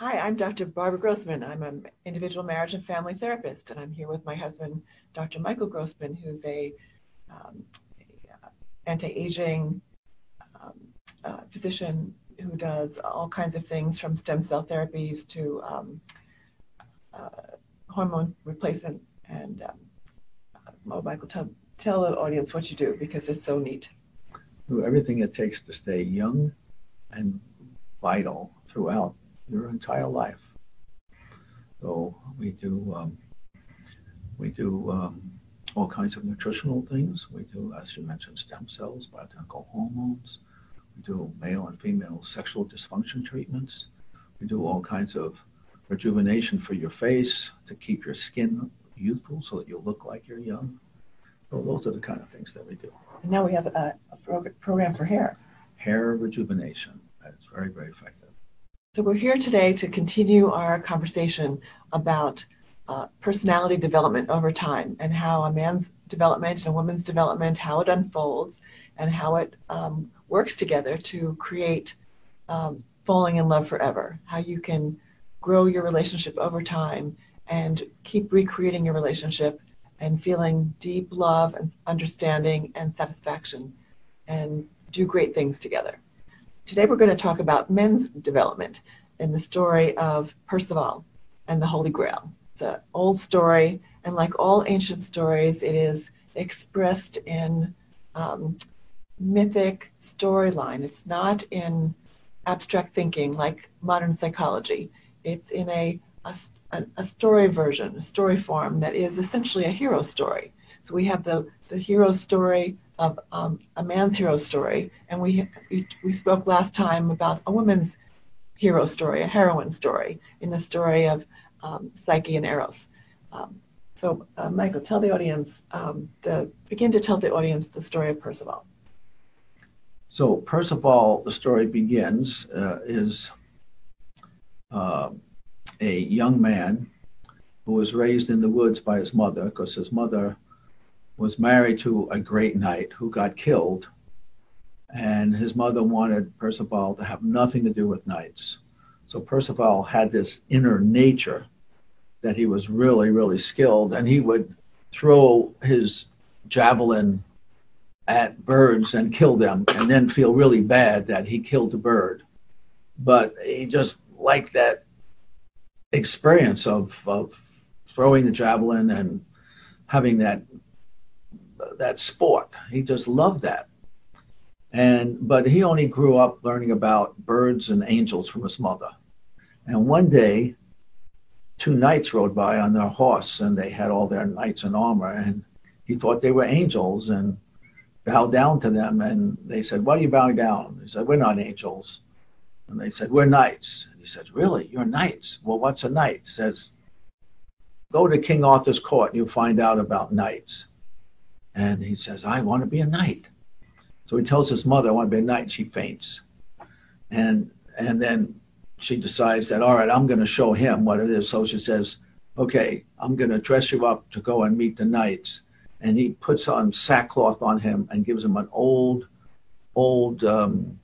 Hi, I'm Dr. Barbara Grossman. I'm an individual marriage and family therapist, and I'm here with my husband, Dr. Michael Grossman, who's a, um, a anti-aging um, uh, physician who does all kinds of things from stem cell therapies to um, uh, hormone replacement. And um, oh, Michael, tell, tell the audience what you do because it's so neat. Do everything it takes to stay young and vital throughout your entire life. So we do um, we do um, all kinds of nutritional things. We do, as you mentioned, stem cells, bioidentical hormones. We do male and female sexual dysfunction treatments. We do all kinds of rejuvenation for your face to keep your skin youthful so that you look like you're young. So those are the kind of things that we do. And now we have a, a program for hair. Hair rejuvenation. It's very, very effective. So we're here today to continue our conversation about uh, personality development over time and how a man's development and a woman's development, how it unfolds, and how it um, works together to create um, falling in love forever. How you can grow your relationship over time and keep recreating your relationship and feeling deep love and understanding and satisfaction and do great things together. Today we're going to talk about men's development in the story of Percival and the Holy Grail. It's an old story, and like all ancient stories, it is expressed in um, mythic storyline. It's not in abstract thinking like modern psychology. It's in a, a, a story version, a story form that is essentially a hero story. So we have the, the hero story of um, a man's hero story, and we, we, we spoke last time about a woman's hero story, a heroine story, in the story of um, Psyche and Eros. Um, so, uh, Michael, tell the audience, um, the, begin to tell the audience the story of Percival. So, Percival, the story begins, uh, is uh, a young man who was raised in the woods by his mother because his mother was married to a great knight who got killed. And his mother wanted Percival to have nothing to do with knights. So Percival had this inner nature that he was really, really skilled, and he would throw his javelin at birds and kill them, and then feel really bad that he killed a bird. But he just liked that experience of, of throwing the javelin and having that that sport. He just loved that. And but he only grew up learning about birds and angels from his mother. And one day, two knights rode by on their horse, and they had all their knights in armor, and he thought they were angels and bowed down to them. And they said, "Why are you bowing down?" He said, "We're not angels." And they said, "We're knights." And he said, "Really? You're knights? Well, what's a knight?" He says, "Go to King Arthur's court, and you'll find out about knights." And he says, "I want to be a knight." So he tells his mother, "I want to be a knight." She faints, and and then she decides that, all right, I'm going to show him what it is. So she says, okay, I'm going to dress you up to go and meet the knights. And he puts on sackcloth on him and gives him an old, old um,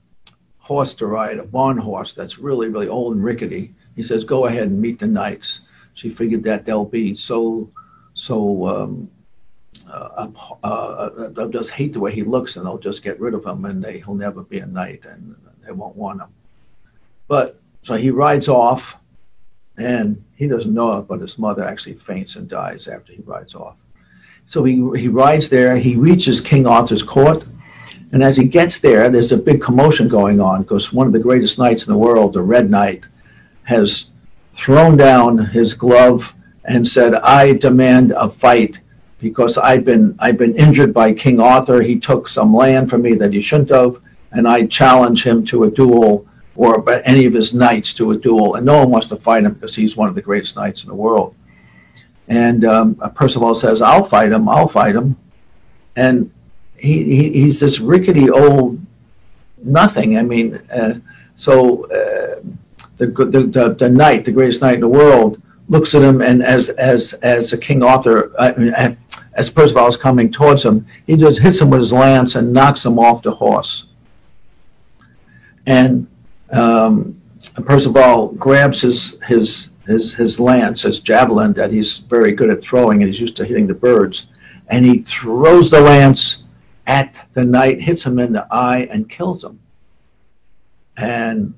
horse to ride, a barn horse that's really, really old and rickety. He says, go ahead and meet the knights. She figured that they'll be so, so, um, uh, uh, uh, they'll just hate the way he looks and they'll just get rid of him and they, he'll never be a knight and they won't want him. But so he rides off, and he doesn't know it, but his mother actually faints and dies after he rides off. So he, he rides there, he reaches King Arthur's court, and as he gets there, there's a big commotion going on because one of the greatest knights in the world, the Red Knight, has thrown down his glove and said, I demand a fight because I've been I've been injured by King Arthur. He took some land from me that he shouldn't have, and I challenge him to a duel or any of his knights to a duel, and no one wants to fight him because he's one of the greatest knights in the world. And um, Percival says, "I'll fight him. I'll fight him," and he, he he's this rickety old nothing. I mean, uh, so uh, the, the, the the knight, the greatest knight in the world, looks at him, and as as as a King Arthur, uh, as Percival is coming towards him, he just hits him with his lance and knocks him off the horse. And um, Percival grabs his, his, his, his lance, his javelin that he's very good at throwing, and he's used to hitting the birds. And he throws the lance at the knight, hits him in the eye, and kills him. And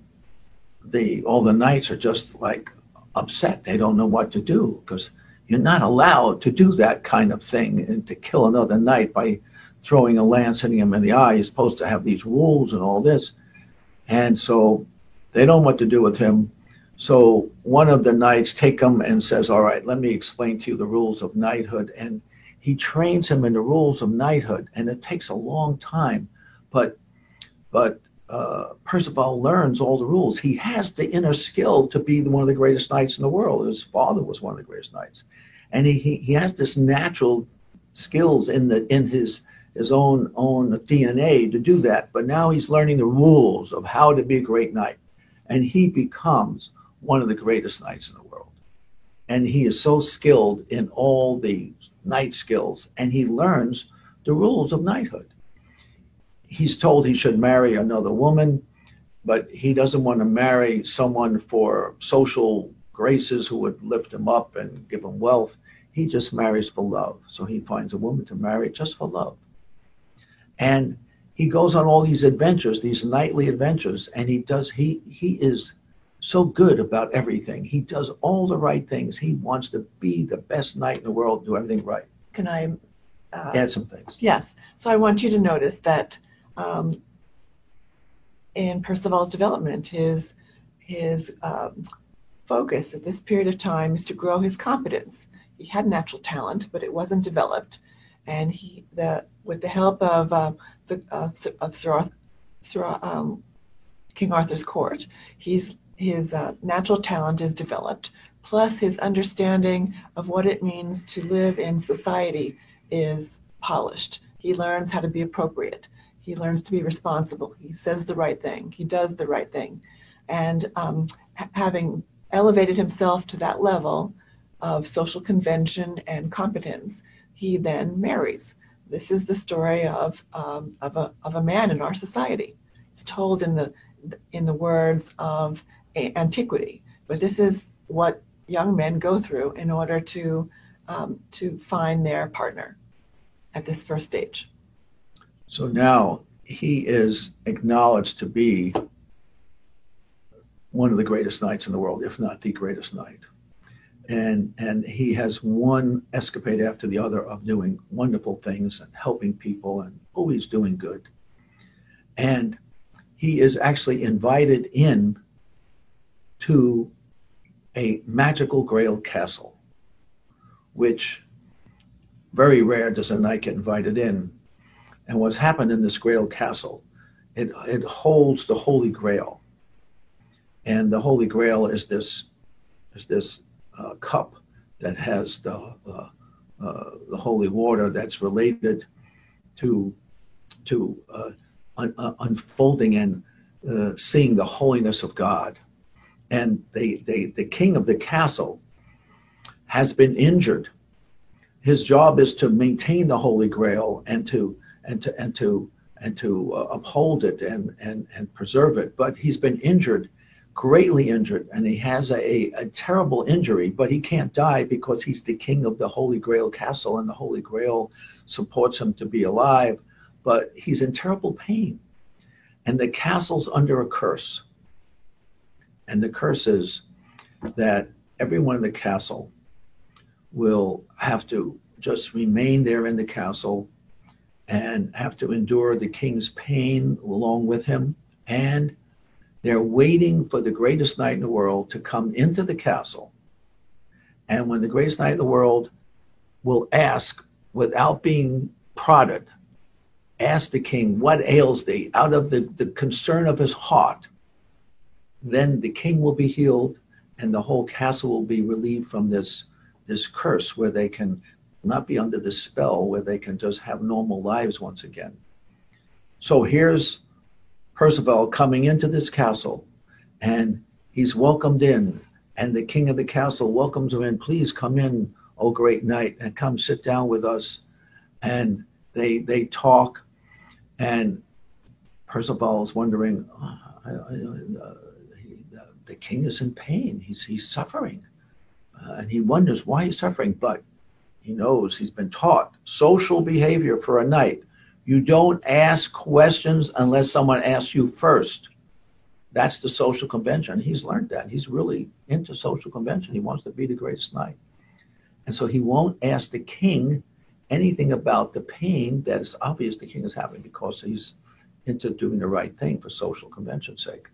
the all the knights are just like upset. They don't know what to do because you're not allowed to do that kind of thing and to kill another knight by throwing a lance hitting him in the eye. You're supposed to have these rules and all this. And so they don't know what to do with him. So one of the knights take him and says, All right, let me explain to you the rules of knighthood. And he trains him in the rules of knighthood. And it takes a long time. But but uh, Percival learns all the rules. He has the inner skill to be one of the greatest knights in the world. His father was one of the greatest knights. And he, he, he has this natural skills in the in his his own own DNA to do that. But now he's learning the rules of how to be a great knight, and he becomes one of the greatest knights in the world. And he is so skilled in all the knight skills, and he learns the rules of knighthood. He's told he should marry another woman, but he doesn't want to marry someone for social graces who would lift him up and give him wealth. He just marries for love. So he finds a woman to marry just for love. And he goes on all these adventures, these knightly adventures, and he does, he, he is so good about everything. He does all the right things. He wants to be the best knight in the world, do everything right. Can I uh, add some things? Yes. So I want you to notice that um, in Percival's development, his his um, focus at this period of time is to grow his competence. He had natural talent, but it wasn't developed, and he the with the help of uh, the uh, of Sir, Sir um, King Arthur's court, he's his uh, natural talent is developed, plus his understanding of what it means to live in society is polished. He learns how to be appropriate. He learns to be responsible. He says the right thing. He does the right thing. And um, having elevated himself to that level of social convention and competence, he then marries. This is the story of, um, of, a, of a man in our society. It's told in the, in the words of antiquity, but this is what young men go through in order to, um, to find their partner at this first stage. So now he is acknowledged to be one of the greatest knights in the world, if not the greatest knight. And and he has one escapade after the other of doing wonderful things and helping people and always doing good. And he is actually invited in to a magical grail castle which very rare does a knight get invited in and what's happened in this grail castle it, it holds the holy grail and the holy grail is this is this uh, cup that has the, uh, uh, the holy water that's related to, to uh, un- uh, unfolding and seeing the holiness of God. And they, they, the king of the castle has been injured. His job is to maintain the Holy Grail and to and to and to and to uh, uphold it and, and and preserve it. But he's been injured greatly injured and he has a, a terrible injury, but he can't die because he's the king of the Holy Grail castle and the Holy Grail supports him to be alive. But he's in terrible pain. And the castle's under a curse. And the curse is that everyone in the castle will have to just remain there in the castle and have to endure the king's pain along with him and they're waiting for the greatest knight in the world to come into the castle. And when the greatest knight in the world will ask without being prodded, ask the king, What ails thee? out of the, the concern of his heart, then the king will be healed and the whole castle will be relieved from this, this curse where they can not be under the spell, where they can just have normal lives once again. So here's Percival coming into this castle and he's welcomed in and the king of the castle welcomes him in. Please come in oh great knight and come sit down with us. And they they talk and percival is wondering oh, I, I, uh, he, uh, the king is in pain. He's he's suffering. Uh, and he wonders why he's suffering? But he knows he's been taught social behavior for a knight you don't ask questions unless someone asks you first that's the social convention. He's learned that. He's really into social convention. He wants to be the greatest knight. And so he won't ask the king anything about the pain that is obvious the king is having because he's into doing the right thing for social convention's sake.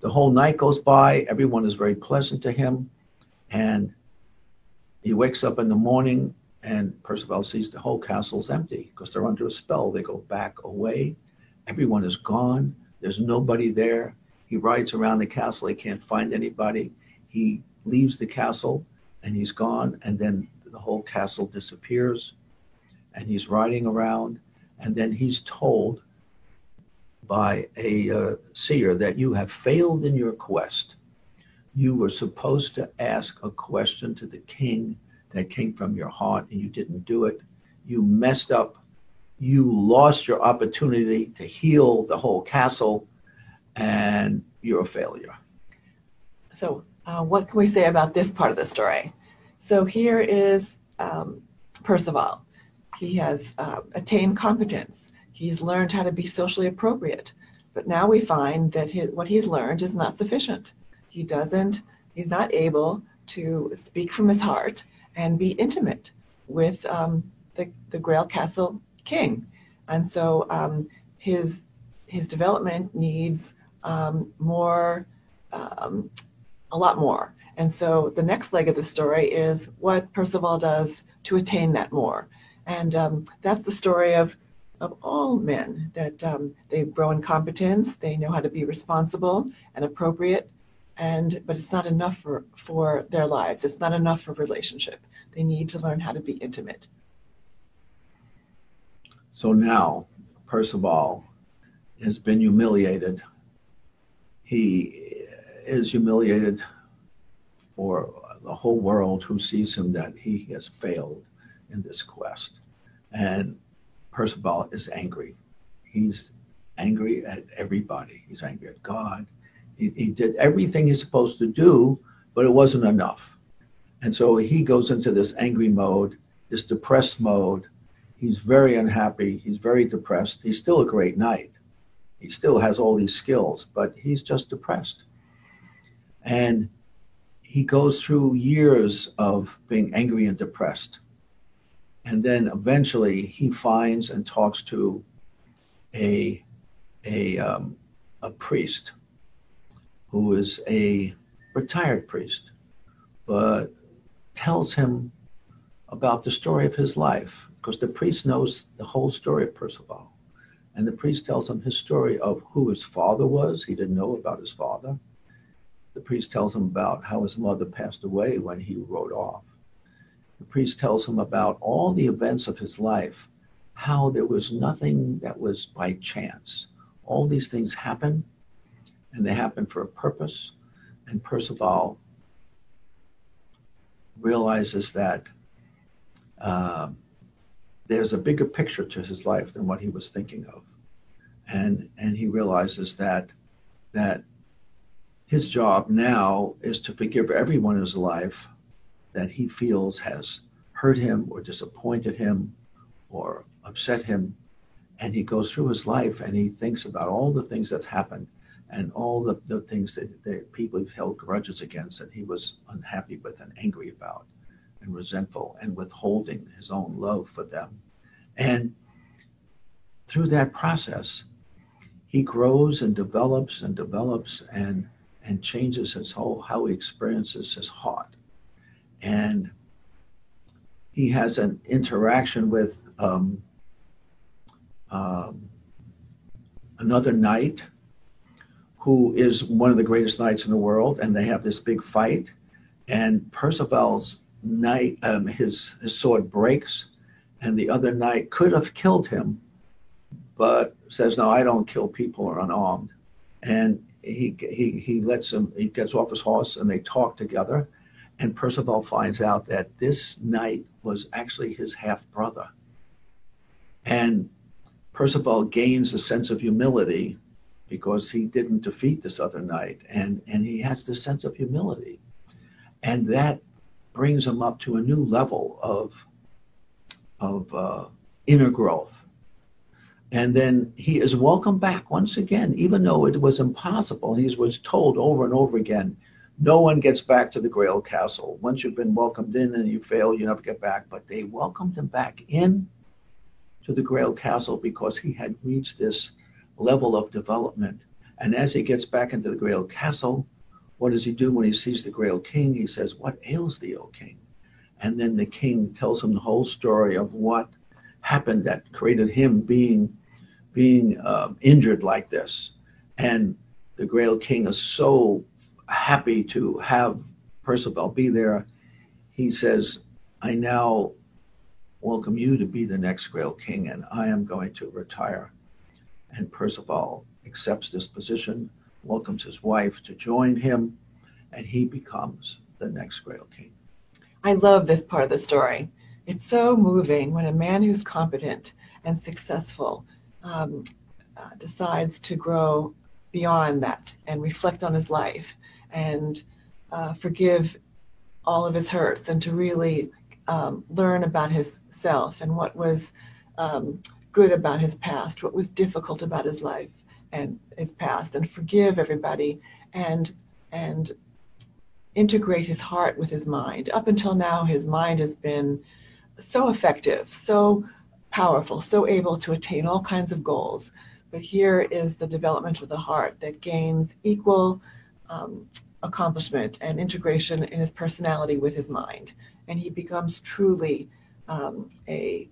The whole night goes by, everyone is very pleasant to him, and he wakes up in the morning and Percival sees the whole castle's empty because they're under a spell. They go back away, everyone is gone, there's nobody there. He rides around the castle. He can't find anybody. He leaves the castle and he's gone. And then the whole castle disappears. And he's riding around. And then he's told by a uh, seer that you have failed in your quest. You were supposed to ask a question to the king that came from your heart and you didn't do it. You messed up. You lost your opportunity to heal the whole castle and you're a failure. So, uh, what can we say about this part of the story? So, here is um, Percival. He has uh, attained competence. He's learned how to be socially appropriate. But now we find that his, what he's learned is not sufficient. He doesn't, he's not able to speak from his heart and be intimate with um, the, the Grail Castle king. And so um, his, his development needs um, more, um, a lot more. And so the next leg of the story is what Percival does to attain that more. And um, that's the story of, of all men that um, they grow in competence, they know how to be responsible and appropriate, and but it's not enough for, for their lives. It's not enough for relationship. They need to learn how to be intimate. So now Percival has been humiliated he is humiliated for the whole world who sees him that he has failed in this quest. And Percival is angry. He's angry at everybody. He's angry at God. He, he did everything he's supposed to do, but it wasn't enough. And so he goes into this angry mode, this depressed mode. He's very unhappy. He's very depressed. He's still a great knight he still has all these skills, but he's just depressed. And he goes through years of being angry and depressed. And then eventually he finds and talks to a, a, um, a priest who is a retired priest, but tells him about the story of his life because the priest knows the whole story of Percival. And the priest tells him his story of who his father was. He didn't know about his father. The priest tells him about how his mother passed away when he rode off. The priest tells him about all the events of his life, how there was nothing that was by chance. All these things happen, and they happen for a purpose. And Percival realizes that uh, there's a bigger picture to his life than what he was thinking of. And, and he realizes that, that his job now is to forgive everyone in his life that he feels has hurt him or disappointed him or upset him. And he goes through his life and he thinks about all the things that's happened and all the, the things that, that people held grudges against that he was unhappy with and angry about and resentful and withholding his own love for them. And through that process, he grows and develops and develops and and changes his whole how he experiences his heart. And he has an interaction with um, um, another knight who is one of the greatest knights in the world, and they have this big fight. And Percival's knight, um, his, his sword breaks, and the other knight could have killed him, but says, "No, I don't kill people who are unarmed." And he he he lets him. He gets off his horse, and they talk together. And Percival finds out that this knight was actually his half brother. And Percival gains a sense of humility because he didn't defeat this other knight, and and he has this sense of humility, and that brings him up to a new level of of uh, inner growth. And then he is welcomed back once again, even though it was impossible. He was told over and over again, no one gets back to the Grail Castle. Once you've been welcomed in and you fail, you never get back. But they welcomed him back in to the Grail Castle because he had reached this level of development. And as he gets back into the Grail Castle, what does he do when he sees the Grail King? He says, What ails thee, O King? And then the king tells him the whole story of what happened that created him being being um, injured like this. And the Grail King is so happy to have Percival be there. He says, I now welcome you to be the next Grail King, and I am going to retire. And Percival accepts this position, welcomes his wife to join him, and he becomes the next Grail King. I love this part of the story. It's so moving when a man who's competent and successful um, uh, decides to grow beyond that and reflect on his life and uh, forgive all of his hurts and to really um, learn about his self and what was um, good about his past, what was difficult about his life and his past, and forgive everybody and and integrate his heart with his mind. Up until now, his mind has been so effective, so powerful, so able to attain all kinds of goals. But here is the development of the heart that gains equal um, accomplishment and integration in his personality with his mind. And he becomes truly um, a,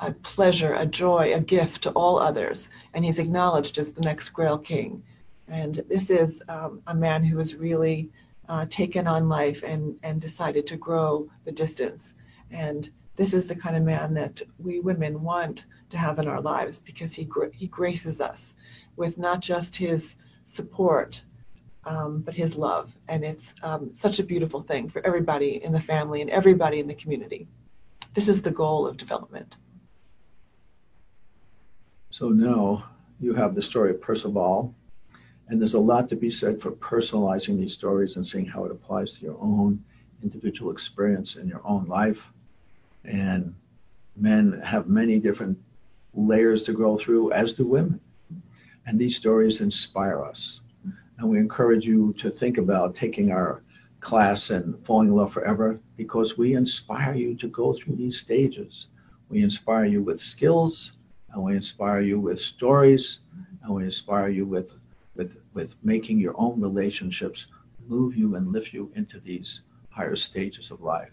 a, pleasure, a joy, a gift to all others. And he's acknowledged as the next Grail King. And this is um, a man who has really uh, taken on life and, and decided to grow the distance. And this is the kind of man that we women want to have in our lives because he, he graces us with not just his support, um, but his love. And it's um, such a beautiful thing for everybody in the family and everybody in the community. This is the goal of development. So now you have the story of Percival, and there's a lot to be said for personalizing these stories and seeing how it applies to your own individual experience in your own life. And men have many different layers to go through, as do women. And these stories inspire us. And we encourage you to think about taking our class and falling in love forever because we inspire you to go through these stages. We inspire you with skills, and we inspire you with stories, and we inspire you with, with, with making your own relationships move you and lift you into these higher stages of life.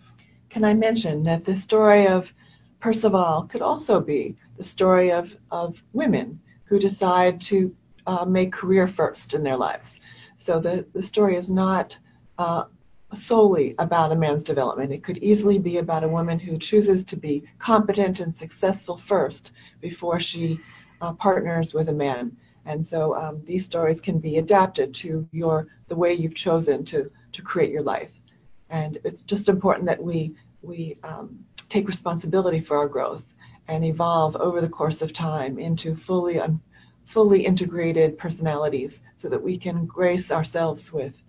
Can I mention that the story of Percival could also be the story of, of women who decide to uh, make career first in their lives. So the, the story is not uh, solely about a man's development. It could easily be about a woman who chooses to be competent and successful first before she uh, partners with a man. And so um, these stories can be adapted to your the way you've chosen to to create your life. And it's just important that we we um, take responsibility for our growth and evolve over the course of time into fully un, fully integrated personalities so that we can grace ourselves with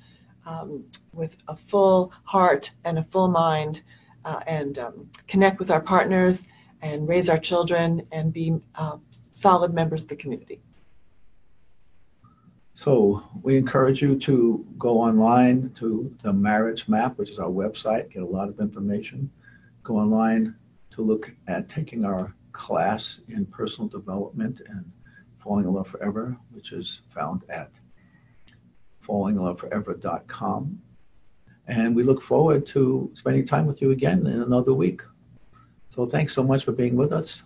um, with a full heart and a full mind uh, and um, connect with our partners and raise our children and be uh, solid members of the community. So we encourage you to go online to the Marriage Map, which is our website, get a lot of information. Go online to look at taking our class in personal development and falling in love forever, which is found at fallinginloveforever.com. And we look forward to spending time with you again in another week. So thanks so much for being with us.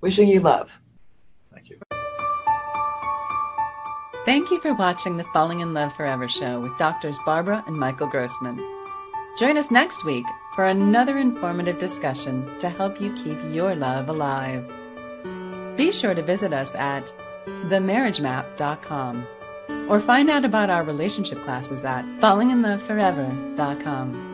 Wishing you love. Thank you. Thank you for watching the Falling in Love Forever show with doctors Barbara and Michael Grossman. Join us next week for another informative discussion to help you keep your love alive. Be sure to visit us at themarriagemap.com or find out about our relationship classes at fallinginloveforever.com.